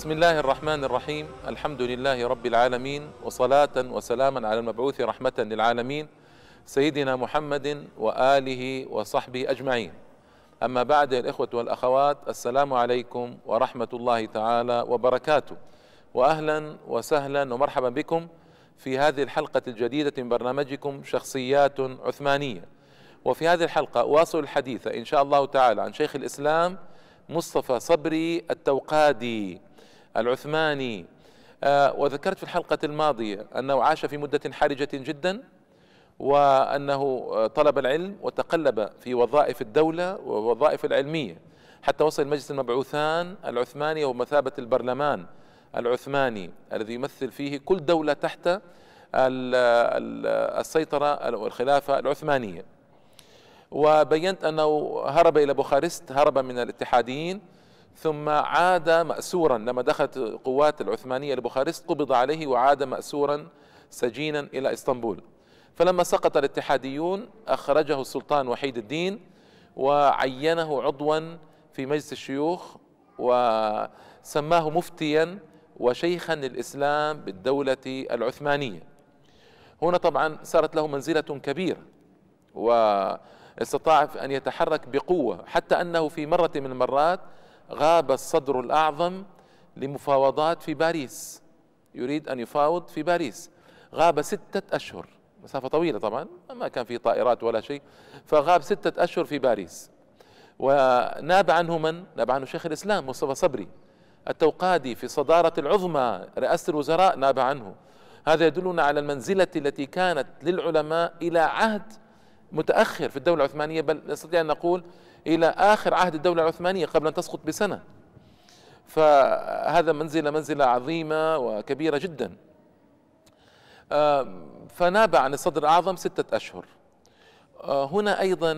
بسم الله الرحمن الرحيم الحمد لله رب العالمين وصلاة وسلاما على المبعوث رحمة للعالمين سيدنا محمد وآله وصحبه أجمعين أما بعد الإخوة والأخوات السلام عليكم ورحمة الله تعالى وبركاته وأهلا وسهلا ومرحبا بكم في هذه الحلقة الجديدة من برنامجكم شخصيات عثمانية وفي هذه الحلقة أواصل الحديث إن شاء الله تعالى عن شيخ الإسلام مصطفى صبري التوقادي العثماني. آه وذكرت في الحلقة الماضية أنه عاش في مدة حرجة جدا وأنه طلب العلم وتقلب في وظائف الدولة ووظائف العلمية حتى وصل مجلس المبعوثان العثماني ومثابة البرلمان العثماني الذي يمثل فيه كل دولة تحت السيطرة والخلافة العثمانية. وبينت أنه هرب إلى بوخارست هرب من الاتحاديين ثم عاد مأسورا لما دخلت القوات العثمانية لبوخارست قبض عليه وعاد مأسورا سجينا إلى إسطنبول. فلما سقط الاتحاديون أخرجه السلطان وحيد الدين وعينه عضوا في مجلس الشيوخ وسماه مفتيا وشيخا للإسلام بالدولة العثمانية. هنا طبعا صارت له منزلة كبيرة واستطاع أن يتحرك بقوة حتى أنه في مرة من المرات غاب الصدر الأعظم لمفاوضات في باريس. يريد أن يفاوض في باريس. غاب ستة أشهر. مسافة طويلة طبعا ما كان في طائرات ولا شيء. فغاب ستة أشهر في باريس. وناب عنه من؟ ناب عنه شيخ الإسلام مصطفى صبري التوقادي في صدارة العظمى رئاسة الوزراء ناب عنه. هذا يدلنا على المنزلة التي كانت للعلماء إلى عهد متأخر في الدولة العثمانية. بل نستطيع أن نقول إلى آخر عهد الدولة العثمانية قبل أن تسقط بسنة. فهذا منزلة منزلة عظيمة وكبيرة جدا. فناب عن الصدر الأعظم ستة أشهر. هنا أيضا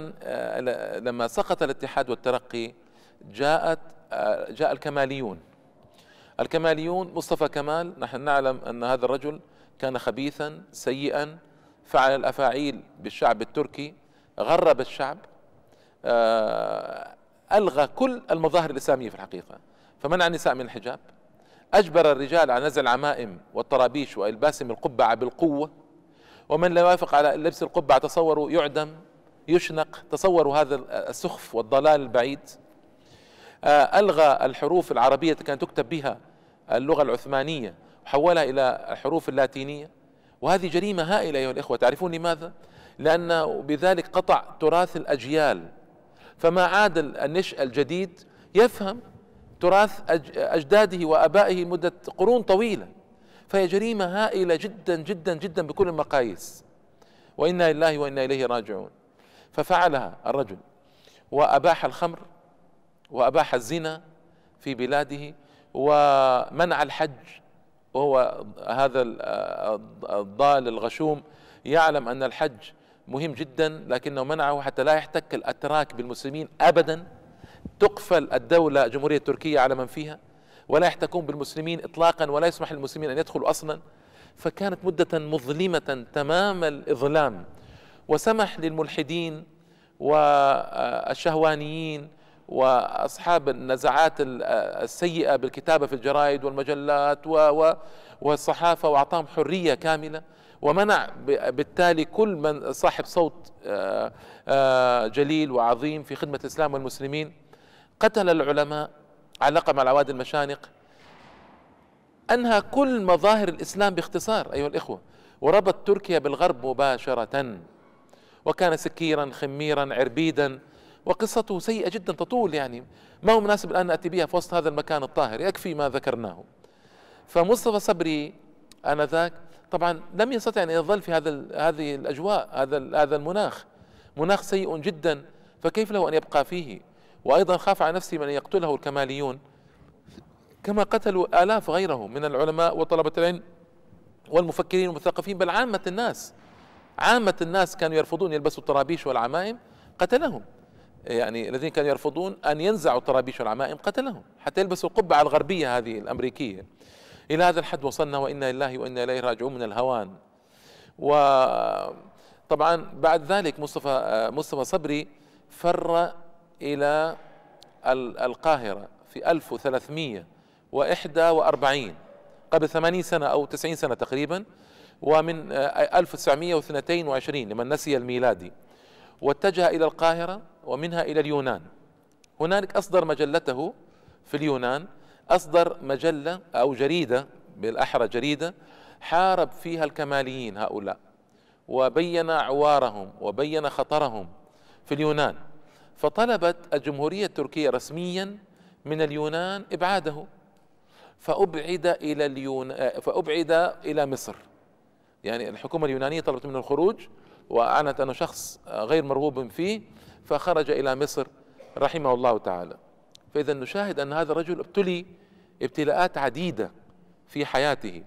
لما سقط الاتحاد والترقي جاءت جاء الكماليون. الكماليون مصطفى كمال نحن نعلم أن هذا الرجل كان خبيثا سيئا فعل الأفاعيل بالشعب التركي غرب الشعب ألغى كل المظاهر الإسلامية في الحقيقة. فمنع النساء من الحجاب. أجبر الرجال على نزع العمائم والطرابيش وإلباسهم القبعة بالقوة. ومن لا يوافق على لبس القبعة تصوروا يعدم يشنق تصوروا هذا السخف والضلال البعيد. ألغى الحروف العربية التي كانت تكتب بها اللغة العثمانية وحولها إلى الحروف اللاتينية. وهذه جريمة هائلة أيها الإخوة. تعرفون لماذا؟ لأنه بذلك قطع تراث الأجيال. فما عاد النشء الجديد يفهم تراث أجداده وأبائه مدة قرون طويلة. فهي جريمة هائلة جدا جدا جدا بكل المقاييس. وإنا لله وإنا إليه راجعون. ففعلها الرجل. وأباح الخمر وأباح الزنا في بلاده ومنع الحج. وهو هذا الضال الغشوم يعلم أن الحج مهم جدا لكنه منعه حتى لا يحتك الأتراك بالمسلمين أبدا. تقفل الدولة جمهورية تركيا على من فيها. ولا يحتكون بالمسلمين إطلاقا ولا يسمح للمسلمين أن يدخلوا أصلا. فكانت مدة مظلمة تمام الإظلام. وسمح للملحدين والشهوانيين وأصحاب النزعات السيئة بالكتابة في الجرائد والمجلات والصحافة وأعطاهم حرية كاملة. ومنع بالتالي كل من صاحب صوت جليل وعظيم في خدمة الإسلام والمسلمين. قتل العلماء علق مع العواد المشانق. أنهى كل مظاهر الإسلام باختصار أيها الإخوة. وربط تركيا بالغرب مباشرة وكان سكيرا خميرا عربيدا وقصته سيئة جدا تطول يعني. ما هو مناسب الآن نأتي بها في وسط هذا المكان الطاهر؟ يكفي ما ذكرناه. فمصطفى صبري آنذاك طبعا لم يستطع أن يظل في هذا هذه الأجواء هذا هذا المناخ. مناخ سيء جدا فكيف له أن يبقى فيه؟ وأيضا خاف على نفسه من يقتله الكماليون. كما قتلوا آلاف غيرهم من العلماء وطلبة العلم والمفكرين والمثقفين بل عامة الناس عامة الناس كانوا يرفضون يلبسوا الطرابيش والعمائم قتلهم. يعني الذين كانوا يرفضون أن ينزعوا الطرابيش والعمائم قتلهم. حتى يلبسوا القبعة الغربية هذه الأمريكية. إلى هذا الحد وصلنا وإنا لله وإنا إليه راجعون من الهوان. وطبعا بعد ذلك مصطفى مصطفى صبري فر إلى القاهرة في 1300 وإحدى وأربعين قبل ثمانين سنة أو تسعين سنة تقريبا ومن 1922 لمن نسي الميلادي. واتجه إلى القاهرة ومنها إلى اليونان. هنالك أصدر مجلته في اليونان. أصدر مجلة أو جريدة بالأحرى جريدة حارب فيها الكماليين هؤلاء وبين عوارهم وبين خطرهم في اليونان. فطلبت الجمهورية التركية رسميا من اليونان إبعاده فأبعد إلى اليون فأبعد إلى مصر. يعني الحكومة اليونانية طلبت منه الخروج وأعلنت أنه شخص غير مرغوب فيه فخرج إلى مصر رحمه الله تعالى. فإذا نشاهد أن هذا الرجل ابتلي ابتلاءات عديدة في حياته.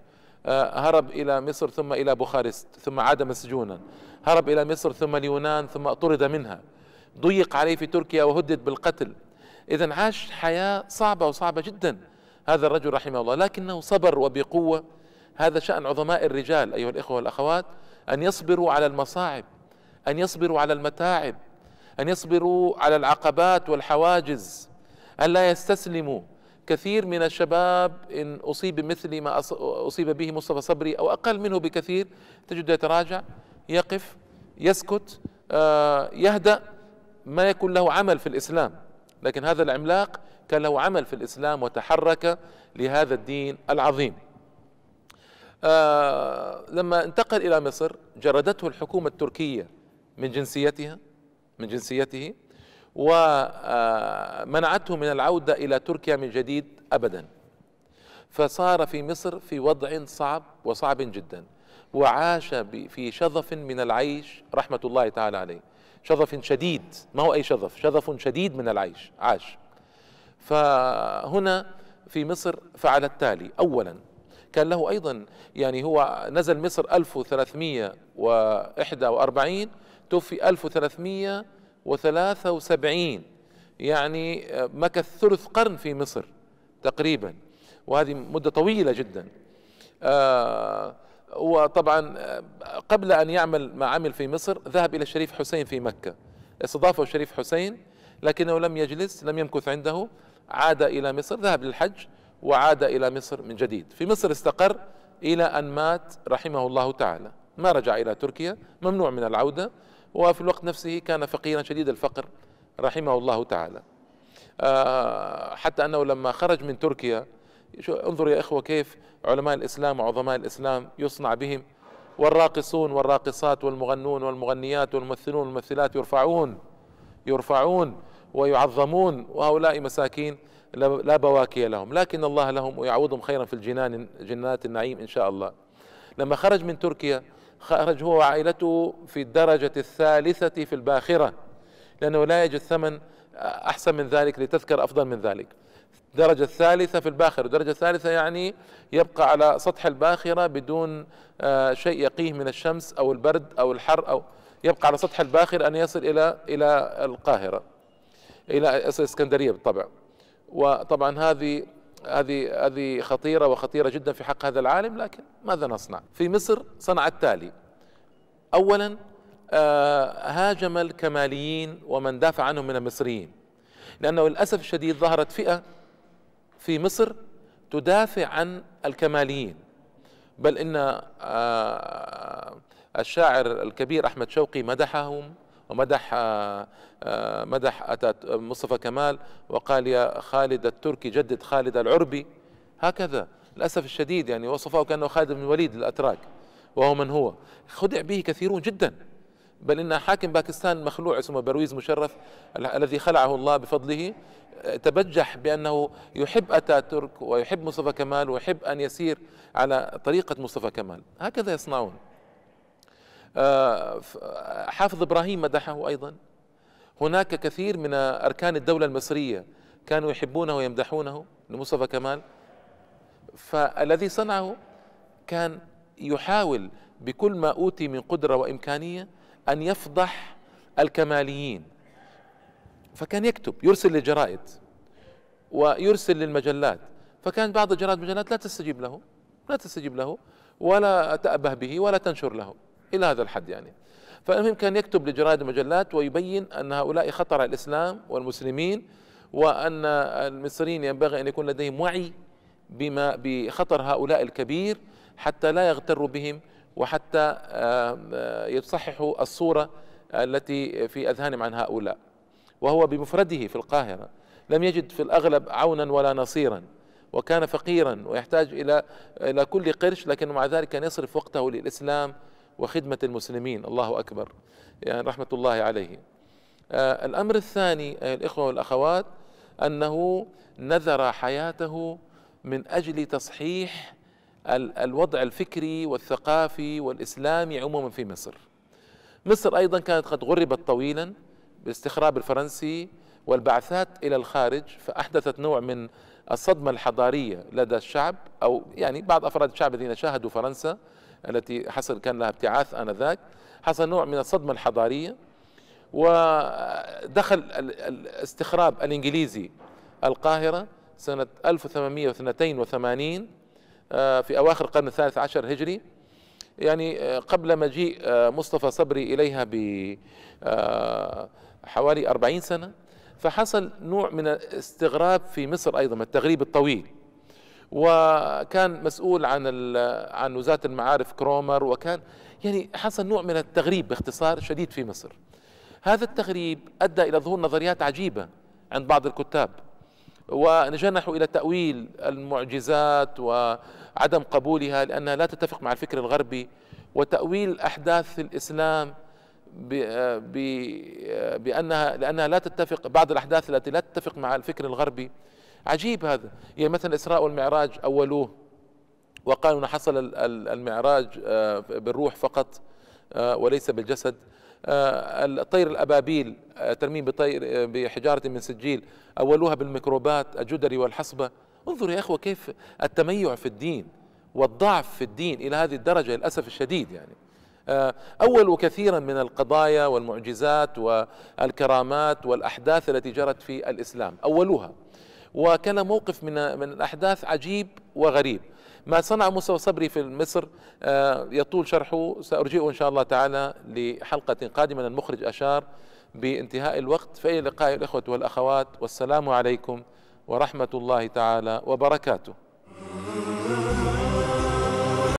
آه، هرب إلى مصر ثم إلى بوخارست ثم عاد مسجونا. هرب إلى مصر ثم اليونان ثم طرد منها. ضيق عليه في تركيا وهدد بالقتل. إذا عاش حياة صعبة وصعبة جدا هذا الرجل رحمه الله. لكنه صبر وبقوة. هذا شأن عظماء الرجال أيها الإخوة والأخوات أن يصبروا على المصاعب أن يصبروا على المتاعب أن يصبروا على العقبات والحواجز. أن لا يستسلموا. كثير من الشباب إن أصيب بمثل ما أصيب به مصطفى صبري أو أقل منه بكثير تجد يتراجع يقف يسكت آه، يهدأ ما يكون له عمل في الإسلام. لكن هذا العملاق كان له عمل في الإسلام وتحرك لهذا الدين العظيم. آه لما انتقل إلى مصر جردته الحكومة التركية من جنسيتها من جنسيته ومنعته من العودة إلى تركيا من جديد أبدا. فصار في مصر في وضع صعب وصعب جدا وعاش في شظف من العيش رحمة الله تعالى عليه. شظف شديد ما هو أي شظف؟ شظف شديد من العيش عاش. فهنا في مصر فعل التالي. أولا كان له أيضا يعني هو نزل مصر 1341 توفي 1373 يعني مكث ثلث قرن في مصر تقريبا وهذه مدة طويلة جدا. آه وطبعا قبل أن يعمل ما عمل في مصر ذهب إلى الشريف حسين في مكة. استضافه الشريف حسين لكنه لم يجلس لم يمكث عنده عاد إلى مصر ذهب للحج وعاد إلى مصر من جديد. في مصر استقر إلى أن مات رحمه الله تعالى. ما رجع إلى تركيا ممنوع من العودة. وفي الوقت نفسه كان فقيرا شديد الفقر رحمه الله تعالى. آه، حتى أنه لما خرج من تركيا شو انظروا يا إخوة كيف علماء الإسلام وعظماء الإسلام يصنع بهم. والراقصون والراقصات والمغنون والمغنيات والممثلون والممثلات يرفعون يرفعون ويعظمون وهؤلاء مساكين لا بواكي لهم. لكن الله لهم ويعوضهم خيرا في الجنان جنات النعيم إن شاء الله. لما خرج من تركيا خرج هو وعائلته في الدرجة الثالثة في الباخرة لأنه لا يجد ثمن أحسن من ذلك لتذكر أفضل من ذلك. الدرجة الثالثة في الباخرة الدرجة الثالثة يعني يبقى على سطح الباخرة بدون آه، شيء يقيه من الشمس أو البرد أو الحر أو يبقى على سطح الباخرة أن يصل إلى إلى القاهرة إلى إسكندرية بالطبع. وطبعا هذه هذه هذه خطيرة وخطيرة جدا في حق هذا العالم لكن ماذا نصنع؟ في مصر صنع التالي أولا آه، هاجم الكماليين ومن دافع عنهم من المصريين لأنه للأسف الشديد ظهرت فئة في مصر تدافع عن الكماليين بل إن آه، الشاعر الكبير أحمد شوقي مدحهم ومدح آه، آه، مدح مصطفى كمال وقال يا خالد التركي جدد خالد العربي. هكذا للأسف الشديد يعني وصفه كأنه خالد بن الوليد الأتراك وهو من هو. خدع به كثيرون جدا. بل إن حاكم باكستان مخلوع اسمه برويز مشرف الذي خلعه الله بفضله تبجح بأنه يحب أتاتورك ويحب مصطفى كمال ويحب أن يسير على طريقة مصطفى كمال. هكذا يصنعون. آه، حافظ إبراهيم مدحه أيضا. هناك كثير من أركان الدولة المصرية كانوا يحبونه ويمدحونه لمصطفى كمال. فالذي صنعه كان يحاول بكل ما أوتي من قدرة وإمكانية أن يفضح الكماليين. فكان يكتب يرسل للجرائد ويرسل للمجلات. فكان بعض الجرائد والمجلات لا تستجيب له لا تستجيب له ولا تأبه به ولا تنشر له. إلى هذا الحد يعني. فالمهم كان يكتب لجرائد المجلات ويبين أن هؤلاء خطر على الإسلام والمسلمين وأن المصريين ينبغي أن يكون لديهم وعي بما بخطر هؤلاء الكبير حتى لا يغتروا بهم وحتى يصححوا الصورة التي في أذهانهم عن هؤلاء. وهو بمفرده في القاهرة. لم يجد في الأغلب عونا ولا نصيرا وكان فقيرا ويحتاج إلى إلى كل قرش لكن مع ذلك كان يصرف وقته للإسلام وخدمة المسلمين. الله أكبر. يعني رحمة الله عليه. آه الأمر الثاني الإخوة والأخوات أنه نذر حياته من أجل تصحيح الوضع الفكري والثقافي والإسلامي عموما في مصر. مصر أيضا كانت قد غربت طويلا بالاستخراب الفرنسي والبعثات إلى الخارج فأحدثت نوع من الصدمة الحضارية لدى الشعب أو يعني بعض أفراد الشعب الذين شاهدوا فرنسا. التي حصل كان لها ابتعاث آنذاك حصل نوع من الصدمة الحضارية ودخل الاستخراب الإنجليزي القاهرة سنة 1882 آه، في أواخر القرن الثالث عشر هجري يعني آه، قبل مجيء آه، مصطفى صبري إليها بحوالي أربعين سنة فحصل نوع من الاستغراب في مصر أيضا التغريب الطويل. وكان مسؤول عن عن وزارة المعارف كرومر وكان يعني حصل نوع من التغريب باختصار شديد في مصر. هذا التغريب أدى إلى ظهور نظريات عجيبة عند بعض الكتاب ونجنحوا إلى تأويل المعجزات وعدم قبولها لأنها لا تتفق مع الفكر الغربي وتأويل أحداث الإسلام بأنها لأنها لا تتفق بعض الأحداث التي لا تتفق مع الفكر الغربي عجيب هذا. يعني مثلا الإسراء والمعراج أولوه وقالوا أن حصل المعراج آه، بالروح فقط آه، وليس بالجسد. آه، الطير الأبابيل ترميم بطير بحجارة من سجيل أولوها بالميكروبات الجدري والحصبة. انظروا يا أخوة كيف التميع في الدين والضعف في الدين إلى هذه الدرجة للأسف الشديد يعني. أولوا كثيرا من القضايا والمعجزات والكرامات والأحداث التي جرت في الإسلام أولوها. وكان موقف من من الأحداث عجيب وغريب. ما صنع موسى صبري في مصر آه، يطول شرحه سأرجئه إن شاء الله تعالى لحلقة قادمة المخرج أشار بانتهاء الوقت. فإلى اللقاء الإخوة والأخوات والسلام عليكم ورحمة الله تعالى وبركاته.